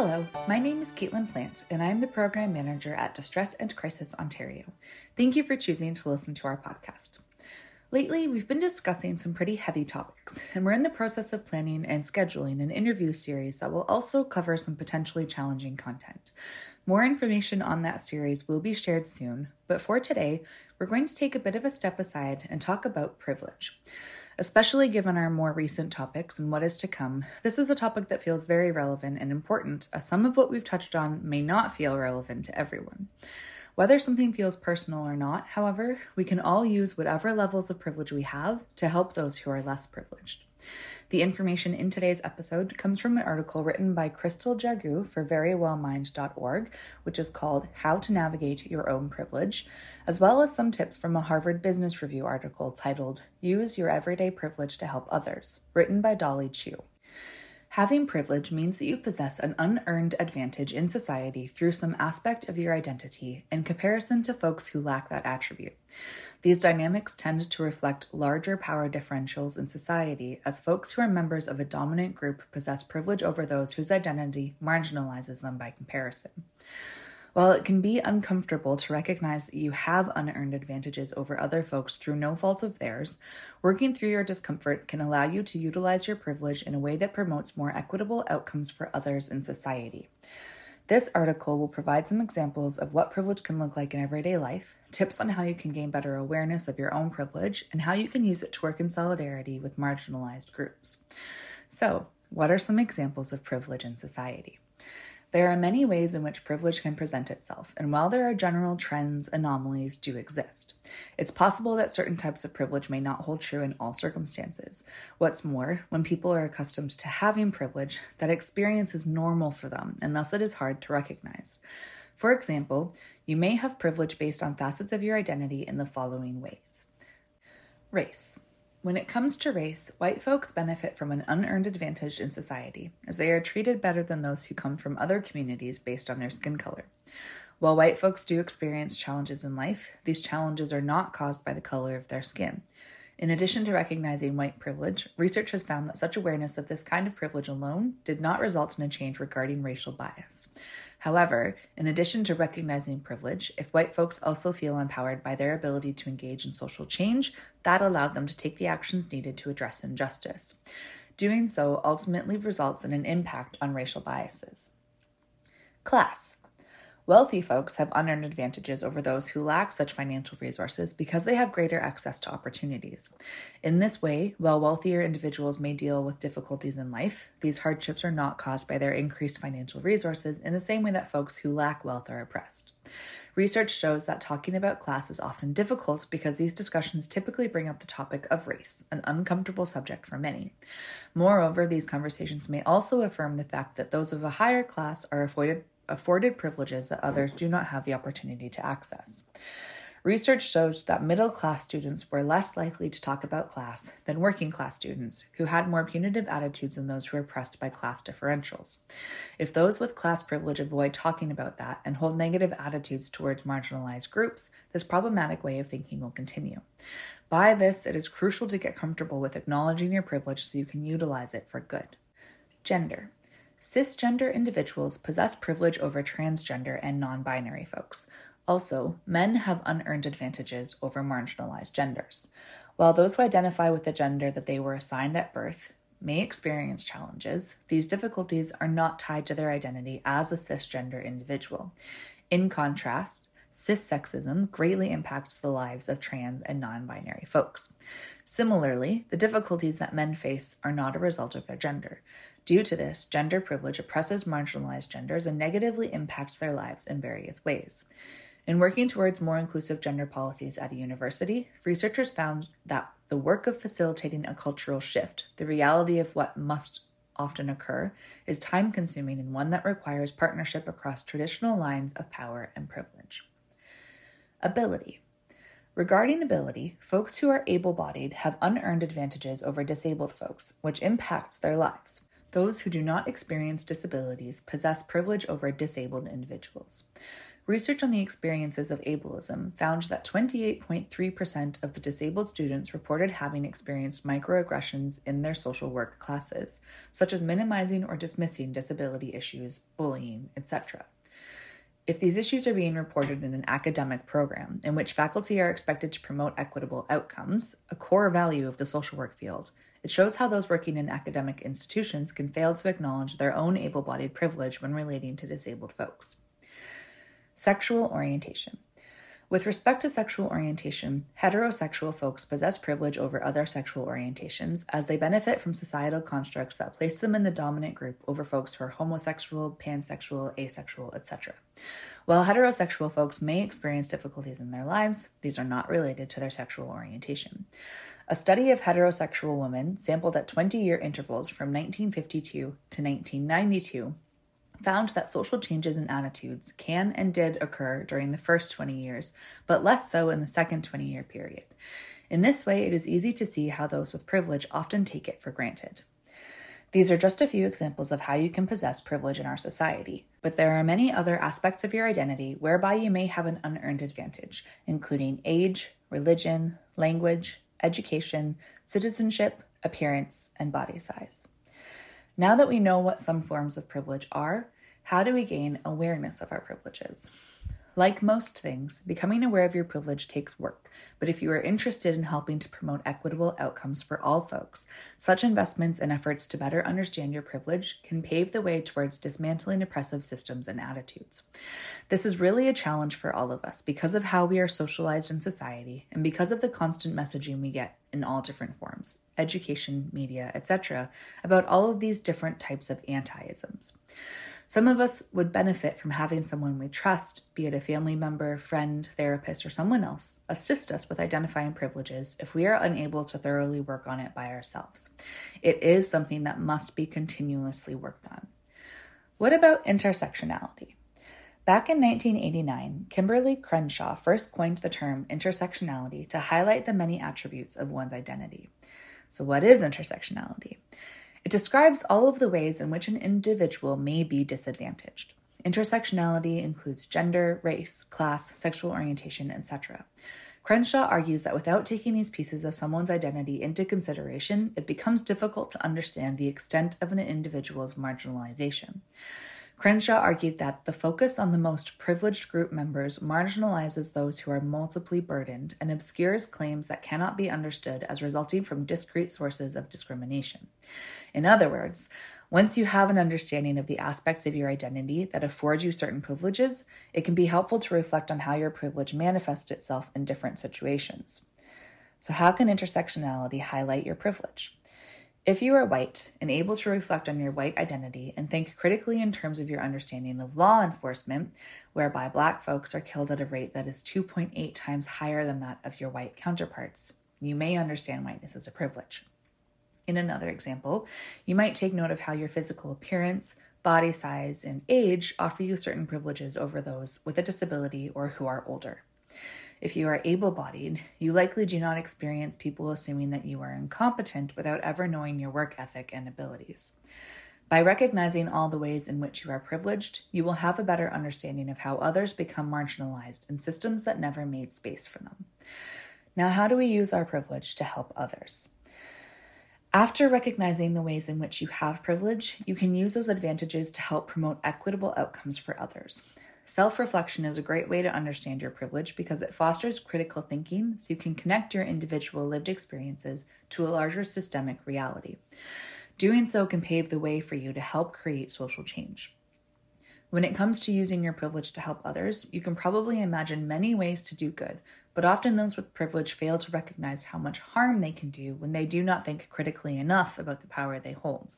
Hello, my name is Caitlin Plant, and I am the Program Manager at Distress and Crisis Ontario. Thank you for choosing to listen to our podcast. Lately, we've been discussing some pretty heavy topics, and we're in the process of planning and scheduling an interview series that will also cover some potentially challenging content. More information on that series will be shared soon, but for today, we're going to take a bit of a step aside and talk about privilege. Especially given our more recent topics and what is to come, this is a topic that feels very relevant and important, as some of what we've touched on may not feel relevant to everyone. Whether something feels personal or not, however, we can all use whatever levels of privilege we have to help those who are less privileged. The information in today's episode comes from an article written by Crystal Jagoo for verywellmind.org, which is called How to Navigate Your Own Privilege, as well as some tips from a Harvard Business Review article titled Use Your Everyday Privilege to Help Others, written by Dolly Chugh. Having privilege means that you possess an unearned advantage in society through some aspect of your identity in comparison to folks who lack that attribute. These dynamics tend to reflect larger power differentials in society as folks who are members of a dominant group possess privilege over those whose identity marginalizes them by comparison. While it can be uncomfortable to recognize that you have unearned advantages over other folks through no fault of theirs, working through your discomfort can allow you to utilize your privilege in a way that promotes more equitable outcomes for others in society. This article will provide some examples of what privilege can look like in everyday life, tips on how you can gain better awareness of your own privilege, and how you can use it to work in solidarity with marginalized groups. So, what are some examples of privilege in society? There are many ways in which privilege can present itself, and while there are general trends, anomalies do exist. It's possible that certain types of privilege may not hold true in all circumstances. What's more, when people are accustomed to having privilege, that experience is normal for them, and thus it is hard to recognize. For example, you may have privilege based on facets of your identity in the following ways Race. When it comes to race, white folks benefit from an unearned advantage in society, as they are treated better than those who come from other communities based on their skin color. While white folks do experience challenges in life, these challenges are not caused by the color of their skin. In addition to recognizing white privilege, research has found that such awareness of this kind of privilege alone did not result in a change regarding racial bias. However, in addition to recognizing privilege, if white folks also feel empowered by their ability to engage in social change, that allowed them to take the actions needed to address injustice. Doing so ultimately results in an impact on racial biases. Class. Wealthy folks have unearned advantages over those who lack such financial resources because they have greater access to opportunities. In this way, while wealthier individuals may deal with difficulties in life, these hardships are not caused by their increased financial resources in the same way that folks who lack wealth are oppressed. Research shows that talking about class is often difficult because these discussions typically bring up the topic of race, an uncomfortable subject for many. Moreover, these conversations may also affirm the fact that those of a higher class are avoided afforded privileges that others do not have the opportunity to access. Research shows that middle class students were less likely to talk about class than working class students, who had more punitive attitudes than those who were oppressed by class differentials. If those with class privilege avoid talking about that and hold negative attitudes towards marginalized groups, this problematic way of thinking will continue. By this, it is crucial to get comfortable with acknowledging your privilege so you can utilize it for good. Gender. Cisgender individuals possess privilege over transgender and non binary folks. Also, men have unearned advantages over marginalized genders. While those who identify with the gender that they were assigned at birth may experience challenges, these difficulties are not tied to their identity as a cisgender individual. In contrast, cissexism greatly impacts the lives of trans and non binary folks. Similarly, the difficulties that men face are not a result of their gender. Due to this, gender privilege oppresses marginalized genders and negatively impacts their lives in various ways. In working towards more inclusive gender policies at a university, researchers found that the work of facilitating a cultural shift, the reality of what must often occur, is time consuming and one that requires partnership across traditional lines of power and privilege. Ability. Regarding ability, folks who are able bodied have unearned advantages over disabled folks, which impacts their lives. Those who do not experience disabilities possess privilege over disabled individuals. Research on the experiences of ableism found that 28.3% of the disabled students reported having experienced microaggressions in their social work classes, such as minimizing or dismissing disability issues, bullying, etc. If these issues are being reported in an academic program in which faculty are expected to promote equitable outcomes, a core value of the social work field, it shows how those working in academic institutions can fail to acknowledge their own able bodied privilege when relating to disabled folks. Sexual orientation. With respect to sexual orientation, heterosexual folks possess privilege over other sexual orientations as they benefit from societal constructs that place them in the dominant group over folks who are homosexual, pansexual, asexual, etc. While heterosexual folks may experience difficulties in their lives, these are not related to their sexual orientation. A study of heterosexual women sampled at 20 year intervals from 1952 to 1992 found that social changes in attitudes can and did occur during the first 20 years, but less so in the second 20 year period. In this way, it is easy to see how those with privilege often take it for granted. These are just a few examples of how you can possess privilege in our society, but there are many other aspects of your identity whereby you may have an unearned advantage, including age, religion, language, education, citizenship, appearance, and body size. Now that we know what some forms of privilege are, how do we gain awareness of our privileges? Like most things, becoming aware of your privilege takes work, but if you are interested in helping to promote equitable outcomes for all folks, such investments and efforts to better understand your privilege can pave the way towards dismantling oppressive systems and attitudes. This is really a challenge for all of us because of how we are socialized in society and because of the constant messaging we get in all different forms education, media, etc., about all of these different types of anti-isms. Some of us would benefit from having someone we trust, be it a family member, friend, therapist, or someone else, assist us with identifying privileges if we are unable to thoroughly work on it by ourselves. It is something that must be continuously worked on. What about intersectionality? Back in 1989, Kimberlé Crenshaw first coined the term intersectionality to highlight the many attributes of one's identity. So, what is intersectionality? It describes all of the ways in which an individual may be disadvantaged. Intersectionality includes gender, race, class, sexual orientation, etc. Crenshaw argues that without taking these pieces of someone's identity into consideration, it becomes difficult to understand the extent of an individual's marginalization. Crenshaw argued that the focus on the most privileged group members marginalizes those who are multiply burdened and obscures claims that cannot be understood as resulting from discrete sources of discrimination. In other words, once you have an understanding of the aspects of your identity that afford you certain privileges, it can be helpful to reflect on how your privilege manifests itself in different situations. So, how can intersectionality highlight your privilege? If you are white and able to reflect on your white identity and think critically in terms of your understanding of law enforcement, whereby black folks are killed at a rate that is 2.8 times higher than that of your white counterparts, you may understand whiteness as a privilege. In another example, you might take note of how your physical appearance, body size, and age offer you certain privileges over those with a disability or who are older. If you are able bodied, you likely do not experience people assuming that you are incompetent without ever knowing your work ethic and abilities. By recognizing all the ways in which you are privileged, you will have a better understanding of how others become marginalized in systems that never made space for them. Now, how do we use our privilege to help others? After recognizing the ways in which you have privilege, you can use those advantages to help promote equitable outcomes for others. Self reflection is a great way to understand your privilege because it fosters critical thinking so you can connect your individual lived experiences to a larger systemic reality. Doing so can pave the way for you to help create social change. When it comes to using your privilege to help others, you can probably imagine many ways to do good, but often those with privilege fail to recognize how much harm they can do when they do not think critically enough about the power they hold.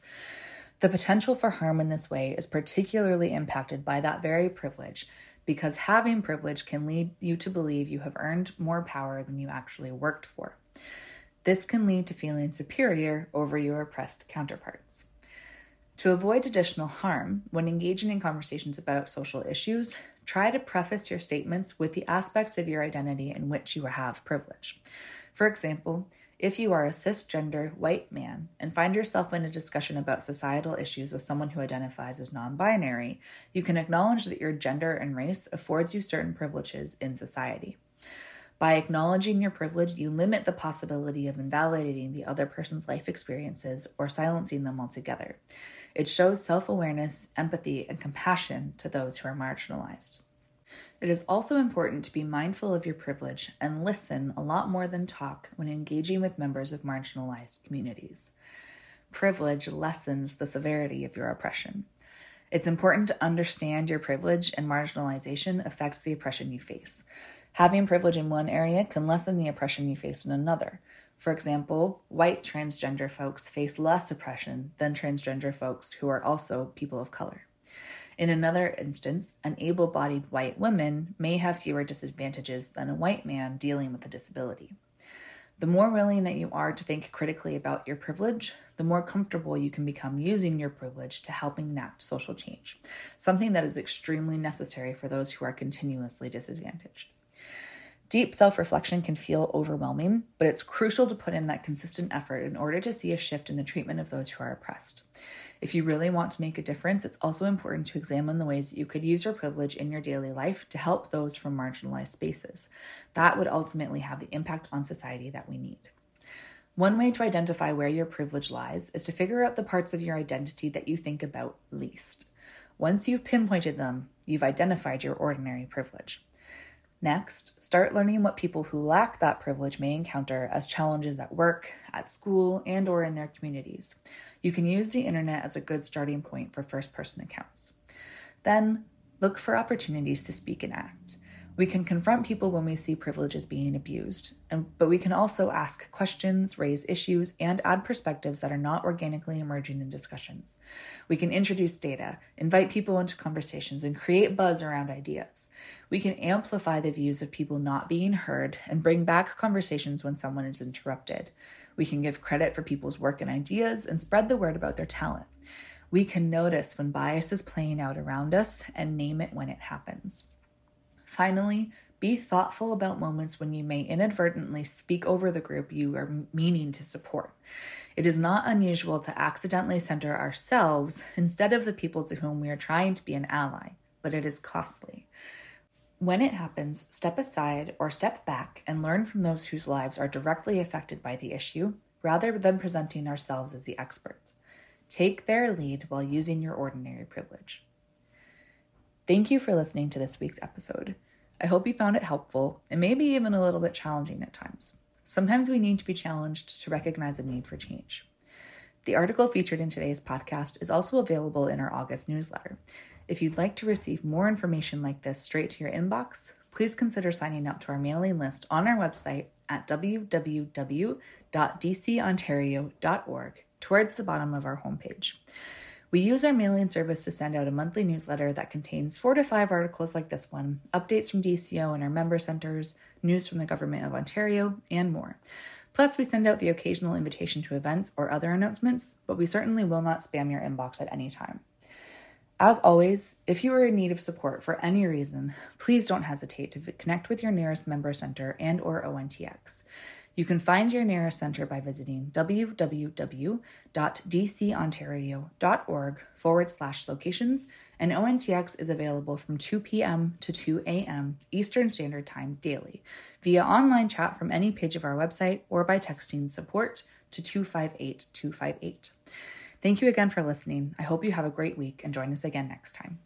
The potential for harm in this way is particularly impacted by that very privilege because having privilege can lead you to believe you have earned more power than you actually worked for. This can lead to feeling superior over your oppressed counterparts. To avoid additional harm, when engaging in conversations about social issues, try to preface your statements with the aspects of your identity in which you have privilege. For example, if you are a cisgender white man and find yourself in a discussion about societal issues with someone who identifies as non binary, you can acknowledge that your gender and race affords you certain privileges in society. By acknowledging your privilege, you limit the possibility of invalidating the other person's life experiences or silencing them altogether. It shows self awareness, empathy, and compassion to those who are marginalized. It is also important to be mindful of your privilege and listen a lot more than talk when engaging with members of marginalized communities. Privilege lessens the severity of your oppression. It's important to understand your privilege and marginalization affects the oppression you face. Having privilege in one area can lessen the oppression you face in another. For example, white transgender folks face less oppression than transgender folks who are also people of color. In another instance, an able bodied white woman may have fewer disadvantages than a white man dealing with a disability. The more willing that you are to think critically about your privilege, the more comfortable you can become using your privilege to help enact social change, something that is extremely necessary for those who are continuously disadvantaged. Deep self reflection can feel overwhelming, but it's crucial to put in that consistent effort in order to see a shift in the treatment of those who are oppressed. If you really want to make a difference, it's also important to examine the ways that you could use your privilege in your daily life to help those from marginalized spaces. That would ultimately have the impact on society that we need. One way to identify where your privilege lies is to figure out the parts of your identity that you think about least. Once you've pinpointed them, you've identified your ordinary privilege. Next, start learning what people who lack that privilege may encounter as challenges at work, at school, and or in their communities. You can use the internet as a good starting point for first-person accounts. Then, look for opportunities to speak and act. We can confront people when we see privileges being abused, and, but we can also ask questions, raise issues, and add perspectives that are not organically emerging in discussions. We can introduce data, invite people into conversations, and create buzz around ideas. We can amplify the views of people not being heard and bring back conversations when someone is interrupted. We can give credit for people's work and ideas and spread the word about their talent. We can notice when bias is playing out around us and name it when it happens. Finally, be thoughtful about moments when you may inadvertently speak over the group you are meaning to support. It is not unusual to accidentally center ourselves instead of the people to whom we are trying to be an ally, but it is costly. When it happens, step aside or step back and learn from those whose lives are directly affected by the issue rather than presenting ourselves as the experts. Take their lead while using your ordinary privilege. Thank you for listening to this week's episode. I hope you found it helpful and maybe even a little bit challenging at times. Sometimes we need to be challenged to recognize a need for change. The article featured in today's podcast is also available in our August newsletter. If you'd like to receive more information like this straight to your inbox, please consider signing up to our mailing list on our website at www.dcontario.org towards the bottom of our homepage. We use our mailing service to send out a monthly newsletter that contains four to five articles like this one, updates from DCO and our member centers, news from the Government of Ontario, and more. Plus, we send out the occasional invitation to events or other announcements, but we certainly will not spam your inbox at any time. As always, if you are in need of support for any reason, please don't hesitate to connect with your nearest member center and or ONTX. You can find your nearest center by visiting www.dcontario.org forward slash locations, and ONTX is available from 2 p.m. to 2 a.m. Eastern Standard Time daily via online chat from any page of our website or by texting support to 258 258. Thank you again for listening. I hope you have a great week and join us again next time.